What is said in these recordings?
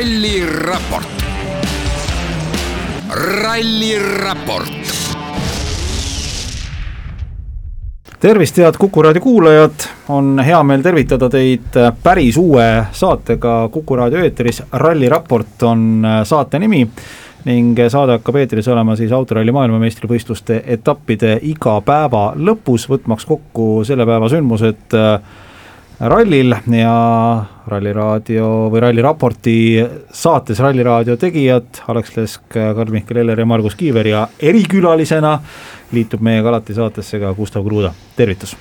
ralliraport, ralliraport tervist, head Kuku raadio kuulajad, on hea meel tervitada teid päris uue saatega Kuku raadio eetris, Ralliraport on saate nimi ning saade hakkab eetris olema siis autoralli maailmameistrivõistluste etappide iga päeva lõpus, võtmaks kokku selle päeva sündmused äh, rallil ja Ralliraadio või Ralliraporti saates Ralliraadio tegijad Alex Lesk, Karl-Mihkel Eller ja Margus Kiiver ja erikülalisena liitub meiega alati saatesse ka Gustav Kruuda, tervitus!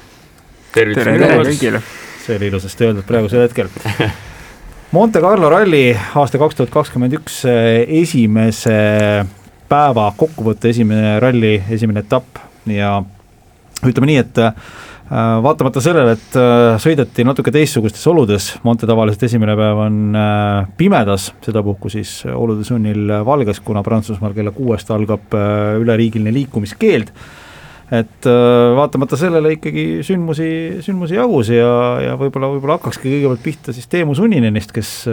tervitus kõigile! see oli ilusasti öeldud praegusel hetkel Monte Carlo ralli aasta kaks tuhat kakskümmend üks esimese päeva kokkuvõte, esimene ralli, esimene etapp ja ütleme nii, et vaatamata sellele, et äh, sõideti natuke teistsugustes oludes, Monte tavaliselt esimene päev on äh, pimedas, sedapuhku siis olude sunnil valges, kuna Prantsusmaal kella kuuest algab üleriigiline liikumiskeeld. et vaatamata sellele ikkagi sündmusi, sündmusi jagus ja, ja võib-olla, võib-olla hakkakski kõigepealt pihta siis Teemu Sunninenist, kes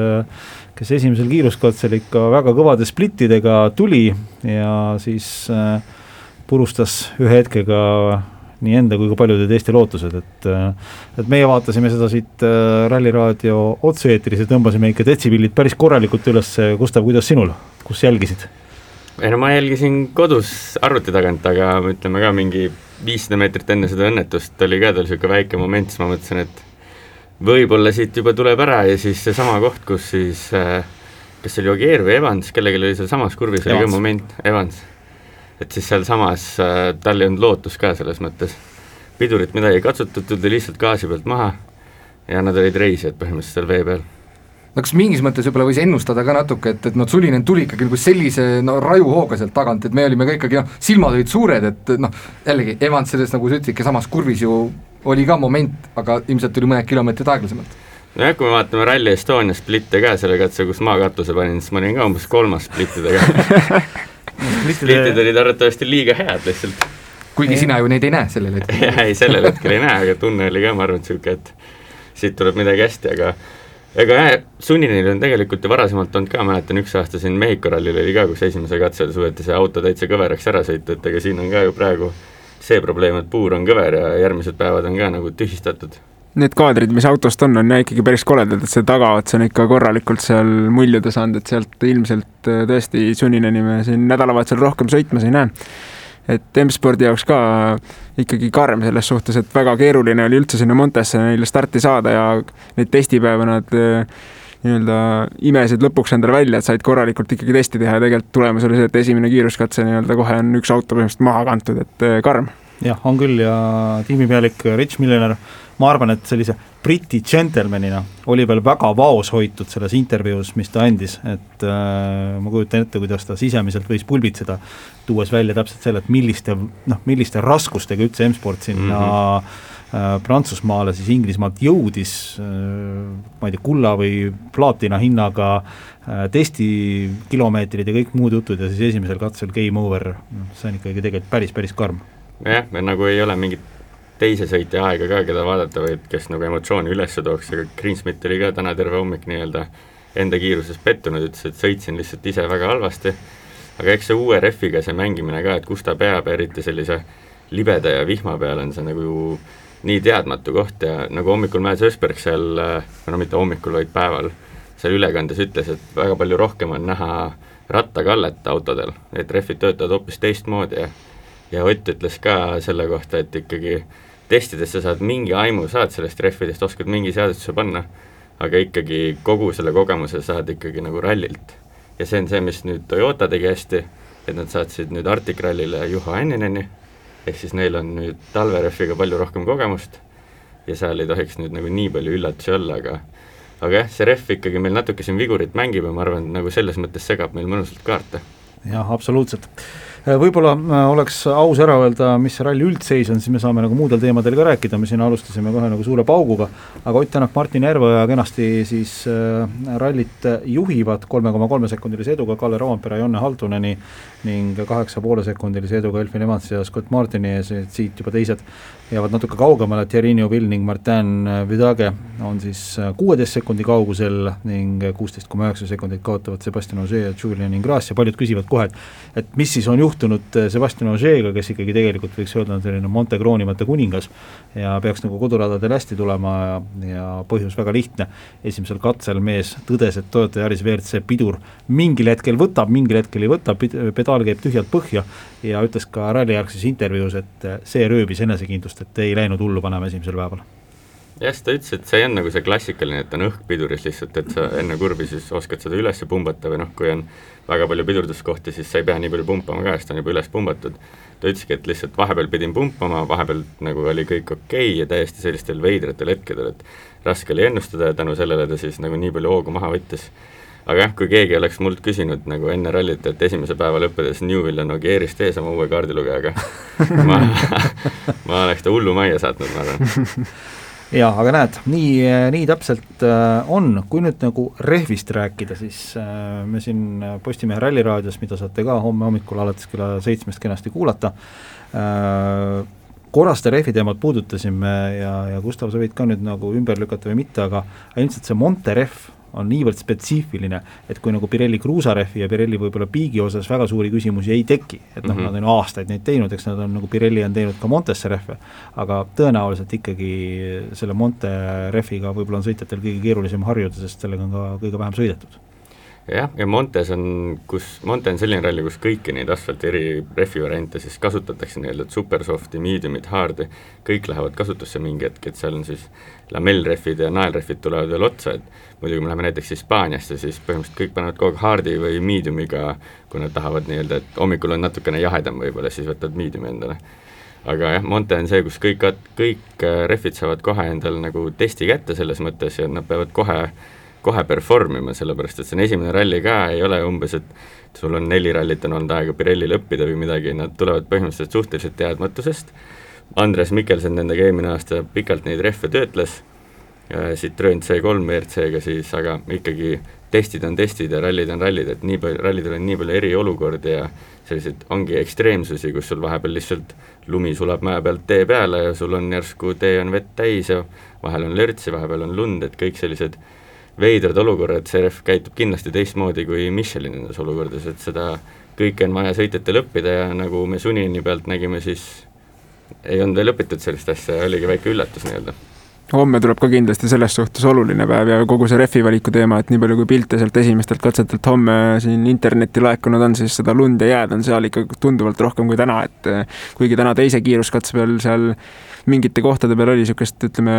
kes esimesel kiiruskatsel ikka väga kõvade splittidega tuli ja siis purustas ühe hetkega nii enda kui ka paljude teiste lootused, et äh, et meie vaatasime seda siit äh, Ralliraadio otse-eetris ja tõmbasime ikka detsipillid päris korralikult üles, Gustav, kuidas sinul, kus jälgisid? ei no ma jälgisin kodus arvuti tagant, aga ütleme ka mingi viissada meetrit enne seda õnnetust oli ka tal niisugune väike moment, siis ma mõtlesin, et võib-olla siit juba tuleb ära ja siis seesama koht, kus siis äh, kas see oli Ogier või Evans, kellelgi oli sealsamas kurvis oli ka moment, Evans et siis sealsamas äh, tal ei olnud lootust ka selles mõttes. pidurit midagi ei katsutatud, tuldi lihtsalt gaasi pealt maha ja nad olid reisijad põhimõtteliselt seal vee peal no kas mingis mõttes võib-olla võis ennustada ka natuke, et, et noh, Sulinen tuli ikkagi nagu sellise no rajuhooga sealt tagant, et me olime ka ikkagi noh, silmad olid suured, et noh, jällegi Evans selles, nagu sa ütlesid, samas kurvis ju oli ka moment, aga ilmselt tuli mõned kilomeetrid aeglasemalt. nojah, kui me vaatame Rally Estonia splitte ka selle katse, kus maakatuse panin, siis ma olin ka umbes kolmas splittidega splitid olid arvatavasti liiga head lihtsalt. kuigi sina ju neid ei näe sellel hetkel. jah, ei sellel hetkel ei näe, aga tunne oli ka, ma arvan, et niisugune, et siit tuleb midagi hästi, aga ega jah, sunninil on tegelikult ju varasemalt olnud ka, mäletan üks aasta siin Mehhiko rallil oli ka, kus esimesel katsel suudeti see auto täitsa kõveraks ära sõita, et ega siin on ka ju praegu see probleem, et puur on kõver ja järgmised päevad on ka nagu tühistatud need kaadrid, mis autost on, on jah ikkagi päris koledad, et see tagaots on ikka korralikult seal muljuda saanud, et sealt ilmselt äh, tõesti Sunineni me siin nädalavahetusel rohkem sõitmas ei näe. et M-spordi jaoks ka ikkagi karm selles suhtes, et väga keeruline oli üldse sinna Montesse neile starti saada ja neid testipäeva nad äh, nii-öelda imesid lõpuks endale välja, et said korralikult ikkagi testi teha ja tegelikult tulemus oli see, et esimene kiiruskatse nii-öelda kohe on üks auto põhimõtteliselt maha kantud, et äh, karm. Jah, on küll ja tiimipealik Rich Millener ma arvan, et sellise Briti džentelmenina oli veel väga vaos hoitud selles intervjuus, mis ta andis, et äh, ma kujutan ette, kuidas ta sisemiselt võis pulbitseda, tuues välja täpselt selle, et milliste noh, milliste raskustega üldse M-sport sinna mm -hmm. äh, Prantsusmaale siis Inglismaalt jõudis äh,, ma ei tea, kulla või plaatina hinnaga äh, testikilomeetrid ja kõik muud jutud ja siis esimesel katsel game over, see on ikkagi tegelikult päris, päris karm. Jah, nagu ei ole mingit teise sõitja aega ka, keda vaadata võib, kes nagu emotsiooni üles tooks, aga Greensmit oli ka täna terve hommik nii-öelda enda kiiruses pettunud, ütles, et sõitsin lihtsalt ise väga halvasti, aga eks see uue rehviga see mängimine ka, et kus ta peab, eriti sellise libeda ja vihma peal on see nagu ju nii teadmatu koht ja nagu hommikul Mäes Ösberg seal, no mitte hommikul, vaid päeval, seal ülekandes ütles, et väga palju rohkem on näha rattakallet autodel, et rehvid töötavad hoopis teistmoodi ja ja Ott ütles ka selle kohta, et ikkagi testides sa saad mingi aimu, saad sellest rehvidest, oskad mingi seadustuse panna, aga ikkagi kogu selle kogemuse saad ikkagi nagu rallilt. ja see on see, mis nüüd Toyota tegi hästi, et nad saatsid nüüd Arctic Rallyle Juho Hännineni, ehk siis neil on nüüd talverehviga palju rohkem kogemust ja seal ei tohiks nüüd nagu nii palju üllatusi olla, aga aga jah, see rehv ikkagi meil natuke siin vigurit mängib ja ma arvan, et nagu selles mõttes segab meil mõnusalt kaarte. jah, absoluutselt võib-olla äh, oleks aus ära öelda, mis see ralli üldseis on, siis me saame nagu muudel teemadel ka rääkida, me siin alustasime kohe nagu suure pauguga, aga Ott Tänak, Martin Järveoja kenasti siis äh, rallit juhivad kolme koma kolme sekundilise eduga Kalle Roompere, Jonne Halduneni ning kaheksa poole sekundilise eduga Elfin Evans ja Scott Martini ees, et siit juba teised jäävad natuke kaugemale, Thierry Neuville ning Martin Vidage on siis kuueteist sekundi kaugusel ning kuusteist koma üheksa sekundit kaotavad Sebastian Ogier ja Julian Ingrassia, paljud küsivad kohe, et et mis siis on juhtunud Sebastian Ogier'ga, kes ikkagi tegelikult võiks öelda, on selline Monte kroonimata kuningas ja peaks nagu koduradadel hästi tulema ja, ja põhjus väga lihtne, esimesel katsel mees tõdes, et Toyota Yaris WRC pidur mingil hetkel võtab, mingil hetkel ei võta, pedaal käib tühjalt põhja ja ütles ka rallijärgses intervjuus, et see rööbis enesekindlust, et ei läinud hullu panema esimesel päeval. Jah, siis ta ütles, et see on nagu see klassikaline, et on õhk piduris lihtsalt, et sa enne kurvi siis oskad seda üles pumbata või noh, kui on väga palju pidurduskohti, siis sa ei pea nii palju pumpama ka, sest ta on juba üles pumbatud. ta ütleski, et lihtsalt vahepeal pidin pumpama, vahepeal nagu oli kõik okei okay ja täiesti sellistel veidratel hetkedel, et raske oli ennustada ja tänu sellele ta siis nagu nii palju hoogu maha võttis aga jah, kui keegi oleks mult küsinud nagu enne rallit, et esimese päeva lõppedes Newvil on Ogierist ees oma uue kaardilugejaga ma ma oleks ta hullumajja saatnud, ma arvan jaa, aga näed, nii, nii täpselt äh, on, kui nüüd nagu rehvist rääkida, siis äh, me siin Postimehe Ralliraadios, mida saate ka homme hommikul alates kella seitsmest kenasti kuulata, äh, korra seda rehvi teemat puudutasime ja, ja Gustav, sa võid ka nüüd nagu ümber lükata või mitte, aga ilmselt see Monte rehv on niivõrd spetsiifiline, et kui nagu Pirelli kruusarefi ja Pirelli võib-olla piigi osas väga suuri küsimusi ei teki, et noh mm -hmm., nad on aastaid neid teinud, eks nad on nagu Pirelli on teinud ka Montesse rehve, aga tõenäoliselt ikkagi selle Monte rehviga võib-olla on sõitjatel kõige keerulisem harjuda, sest sellega on ka kõige vähem sõidetud jah, ja Montes on, kus, Monte on selline ralli, kus kõiki neid asfalti eri rehvi variante siis kasutatakse nii-öelda, et supersofti, medium'it, hard'i, kõik lähevad kasutusse mingi hetk, et seal on siis lamellrehvid ja naelrehvid tulevad veel otsa, et muidu kui me läheme näiteks Hispaaniasse, siis põhimõtteliselt kõik panevad kogu aeg hard'i või medium'iga, kui nad tahavad nii-öelda, et hommikul on natukene jahedam võib-olla, siis võtavad medium'i endale. Aga jah, Monte on see, kus kõik, kõik äh, rehvid saavad kohe endale nagu testi kätte selles mõttes ja nad peavad kohe kohe perform ima, sellepärast et see on esimene ralli ka, ei ole umbes, et sul on neli rallit on olnud aega Pirellil õppida või midagi, nad tulevad põhimõtteliselt suhteliselt teadmatusest, Andres Mikkelson nendega eelmine aasta pikalt neid rehve töötles, Citroen C3 WRC-ga siis, aga ikkagi testid on testid ja rallid on rallid, et nii palju, rallidel on nii palju eriolukordi ja selliseid, ongi ekstreemsusi, kus sul vahepeal lihtsalt lumi sulab mäe pealt tee peale ja sul on järsku tee on vett täis ja vahel on lörtsi, vahepeal on lund, et kõik sellised veidrad olukorrad, CRF käitub kindlasti teistmoodi kui Michelin nendes olukordades, et seda kõike on vaja sõitjatel õppida ja nagu me Sunini pealt nägime, siis ei olnud veel õpitud sellist asja ja oligi väike üllatus nii-öelda. Homme tuleb ka kindlasti selles suhtes oluline päev ja kogu see rehvi valiku teema, et nii palju kui pilte sealt esimestelt katsetelt homme siin internetti laekunud on, siis seda lund ja jääd on seal ikka tunduvalt rohkem kui täna, et kuigi täna teise kiiruskatse peal seal mingite kohtade peal oli niisugust, ütleme,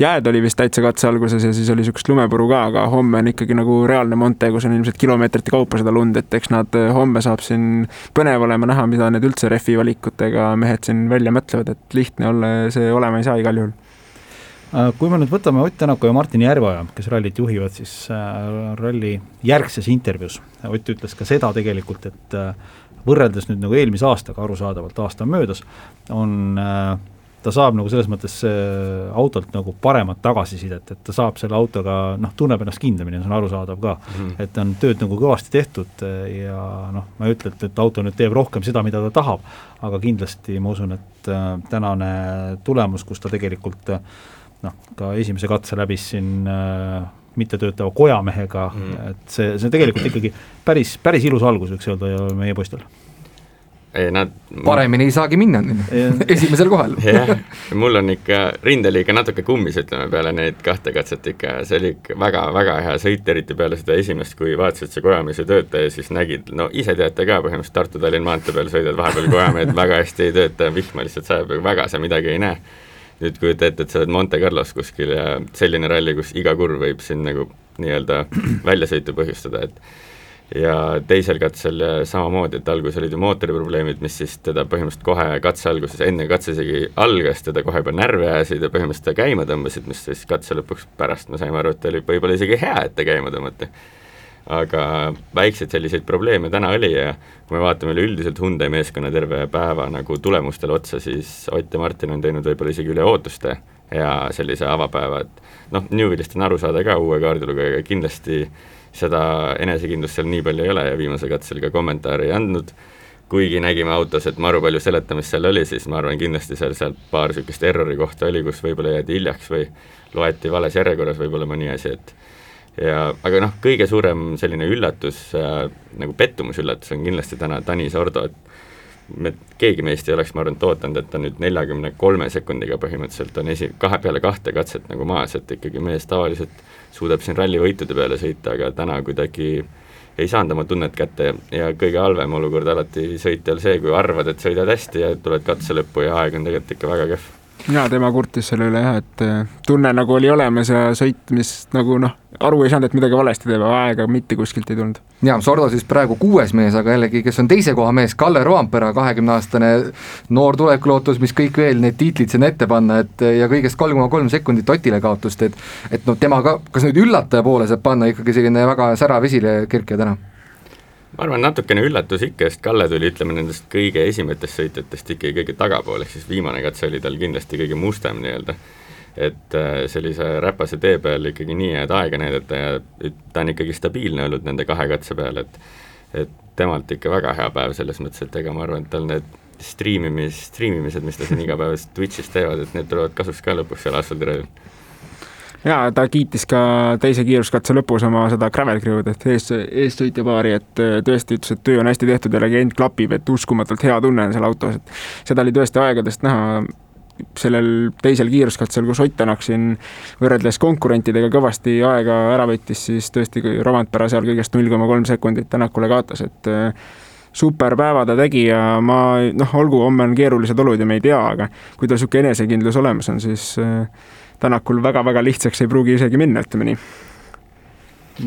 jääd oli vist täitsa katse alguses ja siis oli niisugust lumepuru ka, aga homme on ikkagi nagu reaalne Monte, kus on ilmselt kilomeetrite kaupa seda lund, et eks nad, homme saab siin põnev olema näha, mida need üldse rehvi valikutega mehed siin välja mõtlevad, et lihtne olla see olema ei saa igal juhul. Äh, kui me nüüd võtame Ott Tänaku ja Martin Järveoja, kes rallit juhivad, siis äh, ralli järgses intervjuus Ott ütles ka seda tegelikult, et äh, võrreldes nüüd nagu eelmise aastaga, arusaadavalt aasta on möödas, on äh, ta saab nagu selles mõttes äh, autolt nagu paremat tagasisidet, et ta saab selle autoga noh, tunneb ennast kindlamini, see on arusaadav ka mm. -hmm. et on tööd nagu kõvasti tehtud äh, ja noh, ma ei ütle, et, et auto nüüd teeb rohkem seda, mida ta tahab, aga kindlasti ma usun, et äh, tänane tulemus, kus ta tegelikult noh, ka esimese katse läbis siin mittetöötava kojamehega mm, -hmm. et see, see tegelikult ikkagi päris, päris ilus algus, võiks öelda meie poistel ei nad paremini ei saagi minna esimesel kohal. Jah, mul on ikka, rind oli ikka natuke kummis, ütleme, peale neid kahte katset ikka, see oli ikka väga-väga hea sõit, eriti peale seda esimest, kui vaatasid, see kojamees ei tööta ja siis nägid, no ise teate ka põhimõtteliselt Tartu-Tallinna maantee peal sõidad vahepeal kojamehed väga hästi ei tööta, vihma lihtsalt sajab, väga sa midagi ei näe. nüüd kujuta ette, et sa oled Monte Carlos kuskil ja selline ralli, kus iga kurv võib sind nagu nii-öelda väljasõitu põhjustada, et ja teisel katsel samamoodi, et alguses olid ju mootoriprobleemid, mis siis teda põhimõtteliselt kohe katse alguses, enne katse isegi algas, teda kohe juba närvi ajasid ja põhimõtteliselt ta käima tõmbasid, mis siis katse lõpuks pärast me saime aru, et oli võib-olla isegi hea, et ta käima tõmmati. aga väikseid selliseid probleeme täna oli ja kui me vaatame üleüldiselt Hyundai meeskonna terve päeva nagu tulemustele otsa, siis Ott ja Martin on teinud võib-olla isegi üle ootuste hea sellise avapäeva, et noh, Newvillist on aru saada ka uue kaardilugejaga, kindlasti seda enesekindlust seal nii palju ei ole ja viimasel katsel ka kommentaare ei andnud, kuigi nägime autos, et maru palju seletamist seal oli, siis ma arvan, kindlasti seal, seal paar niisugust errori kohta oli, kus võib-olla jäädi hiljaks või loeti vales järjekorras võib-olla mõni asi, et ja aga noh, kõige suurem selline üllatus äh,, nagu pettumusüllatus on kindlasti täna Tanis Ordo, et me, keegi meist ei oleks, ma arvan, ootanud, et ta nüüd neljakümne kolme sekundiga põhimõtteliselt on esi, kahe peale kahte katset nagu maas, et ikkagi mees tavaliselt suudab siin rallivõitude peale sõita, aga täna kuidagi ei saanud oma tunnet kätte ja kõige halvem olukord alati sõitjal see, kui arvad, et sõidad hästi ja tuled katse lõppu ja aeg on tegelikult ikka väga kehv jaa, tema kurtis selle üle jah, et äh, tunne nagu oli olemas ja sõit, mis nagu noh, aru ei saanud, et midagi valesti teeb, aega mitte kuskilt ei tulnud. jaa, Sordo siis praegu kuues mees, aga jällegi, kes on teise koha mees, Kalle Roampere, kahekümneaastane noor tulekulootus, mis kõik veel need tiitlid sinna ette panna, et ja kõigest kolm koma kolm sekundit Otile kaotust, et et noh, tema ka, kas nüüd üllataja poole saab panna ikkagi selline väga särav esile kerkija täna? Ma arvan, natukene üllatus ikka, sest Kalle tuli, ütleme nendest kõige esimestest sõitjatest ikkagi kõige tagapool, ehk siis viimane katse oli tal kindlasti kõige mustem nii-öelda. et äh, sellise räpase tee peal ikkagi nii head aega näidata ja ta on ikkagi stabiilne olnud nende kahe katse peal, et et temalt ikka väga hea päev selles mõttes, et ega ma arvan, et tal need striimimis, striimimised, mis ta siin igapäevaselt Twitch'is teevad, et need tulevad kasuks ka lõpuks seal asfaldirallil ja ta kiitis ka teise kiiruskatse lõpus oma seda gravel crew'd, et ees, eessõitja paari, et äh, tõesti ütles, et töö on hästi tehtud ja legend klapib, et uskumatult hea tunne on seal autos, et seda oli tõesti aegadest näha sellel teisel kiiruskatsel, kus Ott Tänak siin võrreldes konkurentidega kõvasti aega ära võttis, siis tõesti Romantpera seal kõigest null koma kolm sekundit Tänakule kaotas, et äh, super päeva ta tegi ja ma noh, olgu, homme on keerulised olud ja me ei tea, aga kui tal niisugune enesekindlus olemas on, siis äh, Tänakul väga-väga lihtsaks ei pruugi isegi minna, ütleme nii.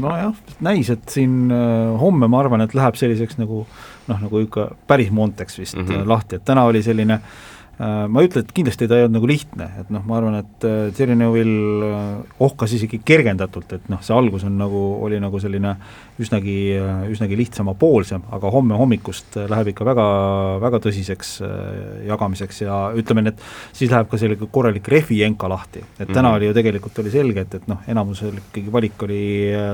nojah, näis, et siin äh, homme ma arvan, et läheb selliseks nagu noh, nagu ikka päris Monteks vist mm -hmm. lahti, et täna oli selline Äh, ma ei ütle, et kindlasti ta ei olnud nagu lihtne, et noh, ma arvan, et Thierry Neuville äh, ohkas isegi kergendatult, et noh, see algus on nagu, oli nagu selline üsnagi, üsnagi lihtsamapoolsem, aga homme hommikust läheb ikka väga, väga tõsiseks äh, jagamiseks ja ütleme, et siis läheb ka selline korralik refijenka lahti, et täna mm -hmm. oli ju tegelikult oli selge, et, et noh, enamusel ikkagi valik oli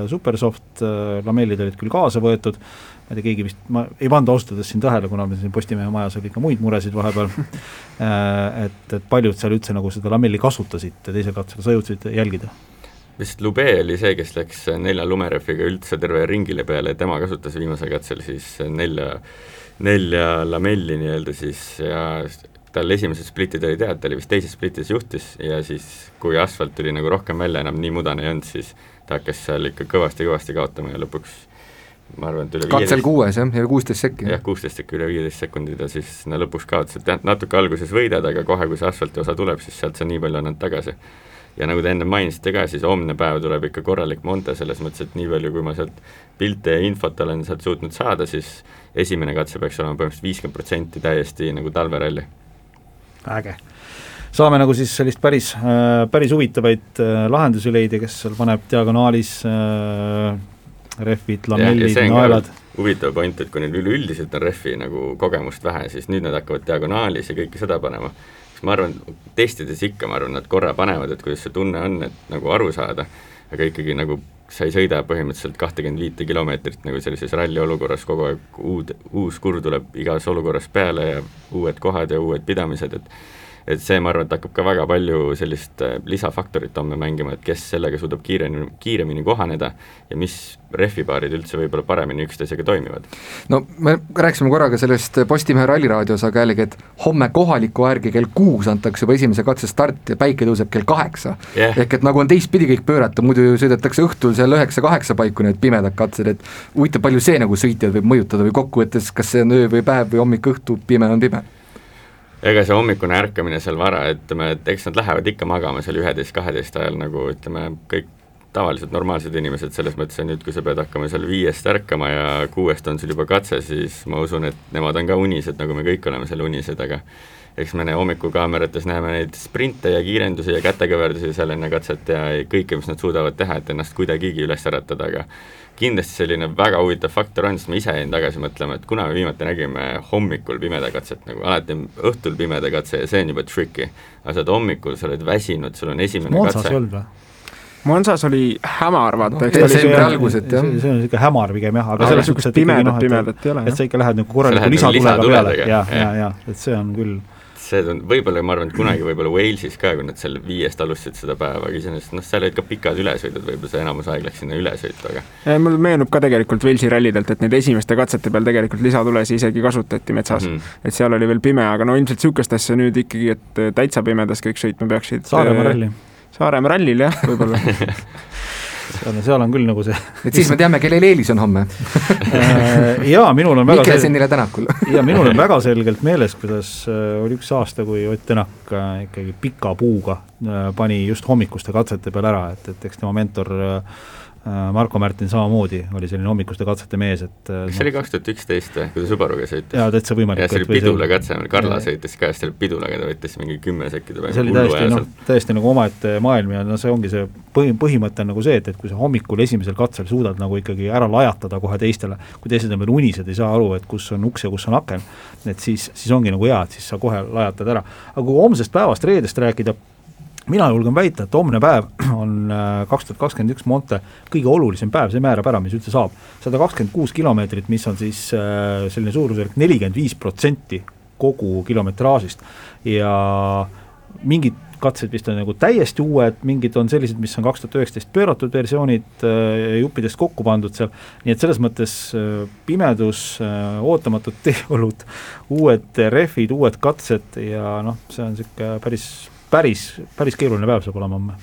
supersoft, lamellid olid küll kaasa võetud, ma ei tea, keegi vist, ma ei pannud ausalt öeldes siin tähele, kuna meil siin Postimehe majas oli ka muid muresid vahepeal äh, et, et paljud seal üldse nagu seda lamelli kasutasid teisel katsel, sa jõudsid jälgida? vist Lube oli see, kes läks nelja lumerefiga üldse terve ringile peale ja tema kasutas viimasel katsel siis nelja, nelja lamelli nii-öelda siis ja tal esimesed splitid oli teada, ta oli vist teises splitis juhtis ja siis, kui asfalt tuli nagu rohkem välja, enam nii mudane ei olnud, siis ta hakkas seal ikka kõvasti-kõvasti kaotama ja lõpuks ma arvan, et üle katsel kuues jah, ja kuusteist sekki. jah, kuusteist sekki, üle viieteist sekundi ta siis no lõpuks kaotas, et jah, natuke alguses võidad, aga kohe, kui see asfalti osa tuleb, siis sealt sa nii palju annad tagasi. ja nagu te enne mainisite ka, siis homne päev tuleb ikka korralik Monte, selles mõttes, et nii palju, kui ma sealt pilte ja infot olen sealt suutnud saada, siis esimene katse peaks olema põhimõtteliselt viiskümmend protsenti täiesti nagu talveralli. äge saame nagu siis sellist päris, äh, päris huvitavaid äh, lahendusi leida, kes seal paneb diagonaalis äh, rehvid, lamellid, naelad. huvitav point, et kui neil üleüldiselt on rehvi nagu kogemust vähe, siis nüüd nad hakkavad diagonaalis ja kõike seda panema. siis ma arvan, testides ikka, ma arvan, nad korra panevad, et kuidas see tunne on, et nagu aru saada, aga ikkagi nagu sa ei sõida põhimõtteliselt kahtekümmet viite kilomeetrit nagu sellises ralli olukorras kogu aeg uud, uus kurv tuleb igas olukorras peale ja uued kohad ja uued pidamised, et et see, ma arvan, et hakkab ka väga palju sellist äh, lisafaktorit homme mängima, et kes sellega suudab kiiremini, kiiremini kohaneda ja mis rehvipaarid üldse võib-olla paremini üksteisega toimivad. no me rääkisime korraga sellest Postimehe Ralliraadios, aga jällegi, et homme kohaliku järgi kell kuus antakse juba esimese katse start ja päike tõuseb kell kaheksa. Yeah.. ehk et nagu on teistpidi kõik pöörata, muidu ju sõidetakse õhtul seal üheksa-kaheksa paiku need pimedad katsed, et huvitav, palju see nagu sõitjaid võib mõjutada või kokkuvõttes, kas see on öö või päev või hommik-õhtu, pime on pime ega see hommikune ärkamine seal vara, ütleme, et eks nad lähevad ikka magama seal üheteist-kaheteist ajal nagu ütleme, kõik tavalised normaalsed inimesed, selles mõttes, et nüüd, kui sa pead hakkama seal viiest ärkama ja kuuest on sul juba katse, siis ma usun, et nemad on ka unised, nagu me kõik oleme seal unised, aga eks me hommikukaamerates näeme neid sprinte ja kiirendusi ja kätekõverdusi seal enne katset ja kõike, mis nad suudavad teha, et ennast kuidagigi üles äratada, aga kindlasti selline väga huvitav faktor on, sest ma ise jäin tagasi mõtlema, et kuna me viimati nägime hommikul pimeda katset, nagu alati on õhtul pimeda katse ja see on juba tricky, aga sa oled hommikul, sa oled väsinud, sul on esimene Monsas katse. Monsas ei olnud või? Monsas oli hämar, vaata no,, eks ta oli see algus, et jah. see on niisugune hämar pigem jah, aga selles suhtes, et pimedat, noh, pimedat ei ole. et sa ikka lähed nagu korraliku lisatulega peale ja, ja, ja, et see on küll see tund-, võib-olla ma arvan, et kunagi võib-olla Walesis ka, kui nad seal viiest alustasid seda päeva, aga iseenesest noh, seal olid ka pikad ülesõidud, võib-olla see enamus aeg läks sinna ülesõitu, aga Eh, mul meenub ka tegelikult Walesi rallidelt, et neid esimeste katsete peal tegelikult lisatulesi isegi kasutati metsas mm. -hmm. et seal oli veel pime, aga no ilmselt niisugust asja nüüd ikkagi, et eh, täitsa pimedas kõik sõitma peaksid. Saaremaa ralli. Saaremaa rallil jah, võib-olla. Seal on, seal on küll nagu see et siis me teame, kellel eelis on homme. Äh, jaa, minul on väga Mikkelsenile Tänakul. ja minul on väga selgelt meeles, kuidas äh, oli üks aasta, kui Ott Tänak äh, ikkagi pika puuga pani just hommikuste katsete peal ära, et, et eks tema mentor äh, Marko Märtin samamoodi oli selline hommikuste katsete mees, et äh, kas see oli kaks tuhat üksteist või, kui ta Subaruga sõitis? jaa, täitsa võimalik. jah, see oli Pidula katse, Karla Jaa. sõitis ka, siis ta oli Pidulaga, ta võttis mingi kümme sekki ta see oli täiesti noh, täiesti nagu omaette maailm ja no see ongi see põhi, põhimõte on nagu see, et, et kui sa hommikul esimesel katsel suudad nagu ikkagi ära lajatada kohe teistele, kui teised on veel unised, ei saa aru, et kus on uks ja kus on aken, et siis, siis ongi nagu hea, et siis sa kohe lajatad ära. aga kui homsest päevast, reedest rääkida, mina julgen väita, et homne päev on äh, kaks tuhat kakskümmend üks Monte kõige olulisem päev, see määrab ära, mis üldse saab. sada kakskümmend kuus kilomeetrit, mis on siis äh, selline suurusjärk nelikümmend viis protsenti kogu kilometraažist ja mingid katsed vist on nagu täiesti uued, mingid on sellised, mis on kaks tuhat üheksateist pööratud versioonid äh, juppidest kokku pandud seal, nii et selles mõttes pimedus ootamatud teeolud, uued rehvid, uued katsed ja noh, see on niisugune päris, päris, päris keeruline päev saab olema homme.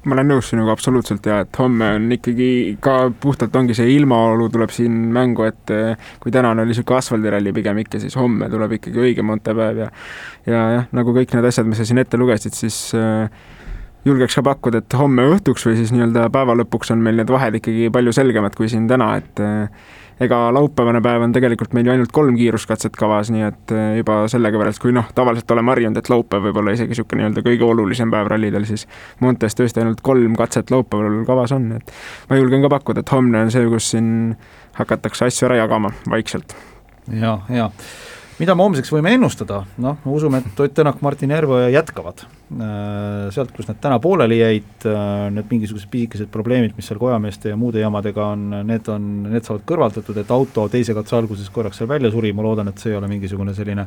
Ma olen nõus sinuga absoluutselt ja et homme on ikkagi ka puhtalt ongi see ilmaolu tuleb siin mängu, et eh, kui tänane oli niisugune asfaldiralli pigem ikka, siis homme tuleb ikkagi õige Montepäev ja ja jah, nagu kõik need asjad, mis sa siin ette lugesid, siis äh, julgeks ka pakkuda, et homme õhtuks või siis nii-öelda päeva lõpuks on meil need vahed ikkagi palju selgemad kui siin täna, et äh, ega laupäevane päev on tegelikult meil ju ainult kolm kiiruskatset kavas, nii et eh, juba sellega võrreldes, kui noh, tavaliselt oleme harjunud, et laupäev võib olla isegi niisugune nii-öelda kõige olulisem päev rallidel, siis Montes tõesti ainult kolm katset laupäeval kavas on, et ma julgen ka pakkuda, et homne on see, kus siin hakatakse asju ära jagama vaikselt. ja, ja mida me homseks võime ennustada, noh, me usume, et Ott Tänak, Martin Järveoja jätkavad. Sealt, kus nad täna pooleli jäid, need mingisugused pisikesed probleemid, mis seal kojameeste ja muude jamadega on, need on, need saavad kõrvaldatud, et auto teise katse alguses korraks seal välja suri, ma loodan, et see ei ole mingisugune selline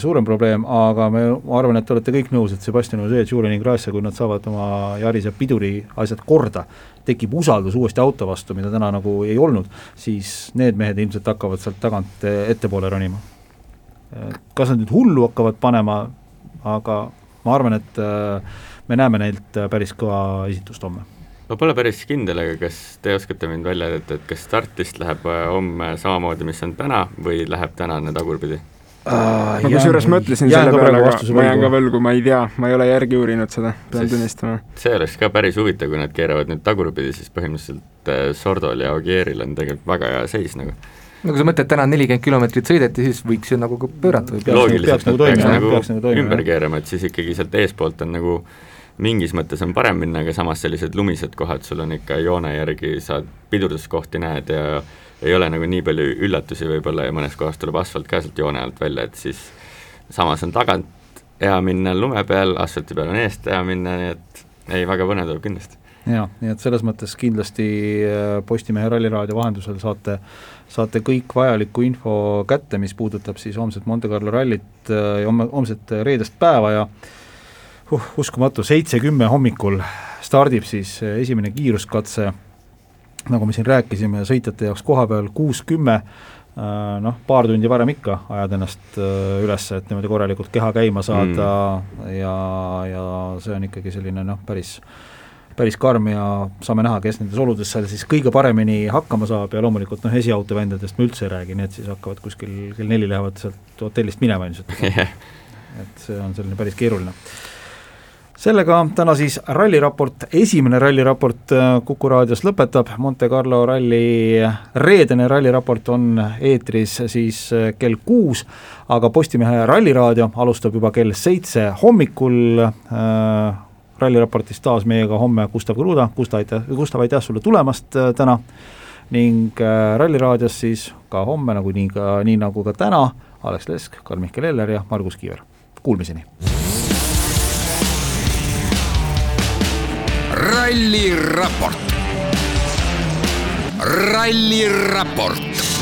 suurem probleem, aga me, ma arvan, et te olete kõik nõus, et Sebastian Ožee, Julian Grasse, kui nad saavad oma Yaris ja piduri asjad korda, tekib usaldus uuesti auto vastu, mida täna nagu ei olnud, siis need mehed ilmselt hakkavad sealt tagant ettepoole ronima kas nad nüüd hullu hakkavad panema, aga ma arvan, et äh, me näeme neilt päris kõva esitust homme. ma pole päris kindel, aga kas te oskate mind välja aidata, et kas startist läheb äh, homme samamoodi, mis on täna, või läheb tänane tagurpidi? Uh, ma kusjuures mõtlesin selle peale, aga ma jään ka võlgu, ma ei tea, ma ei ole järgi uurinud seda, pean tunnistama. see oleks ka päris huvitav, kui nad keeravad nüüd tagurpidi, siis põhimõtteliselt äh, Sordol ja Ogieril on tegelikult väga hea seis nagu no kui sa mõtled, täna nelikümmend kilomeetrit sõideti, siis võiks ju nagu ka pöörata või loogiliselt nad peaks nagu, nagu ümber keerama, et siis ikkagi sealt eespoolt on nagu mingis mõttes on parem minna, aga samas sellised lumised kohad, sul on ikka joone järgi, saad pidurduskohti näed ja ei ole nagu nii palju üllatusi võib-olla ja mõnes kohas tuleb asfalt ka sealt joone alt välja, et siis samas on tagant hea minna lume peal, asfalti peal on eest hea minna, nii et ei, väga põnev tuleb kindlasti. Jaa, nii et selles mõttes kindlasti Postimehe Ralliraadio vahendusel saate, saate kõik vajaliku info kätte, mis puudutab siis homset Monte Carlo rallit ja homme, homset reedest päeva ja uh, uskumatu, seitse-kümme hommikul stardib siis esimene kiiruskatse, nagu me siin rääkisime, sõitjate jaoks koha peal kuus-kümme, noh, paar tundi varem ikka ajad ennast üles, et niimoodi korralikult keha käima saada mm. ja, ja see on ikkagi selline noh, päris päris karm ja saame näha, kes nendes oludes seal siis kõige paremini hakkama saab ja loomulikult noh, esiauto vendadest ma üldse ei räägi, need siis hakkavad kuskil kell neli lähevad sealt hotellist minema ilmselt. Yeah.. et see on selline päris keeruline. sellega täna siis ralliraport, esimene ralliraport Kuku raadios lõpetab, Monte Carlo ralli reedene ralliraport on eetris siis kell kuus, aga Postimehe Ralliraadio alustab juba kell seitse hommikul äh, ralliraportis taas meiega homme Gustav Kruda, Gustav, aitäh, Gustav, aitäh sulle tulemast äh, täna ning äh, Ralliraadios siis ka homme, nagu nii ka, nii nagu ka täna, Alex Lesk, Karl-Mihkel Eller ja Margus Kiiver. Kuulmiseni! ralliraport, ralliraport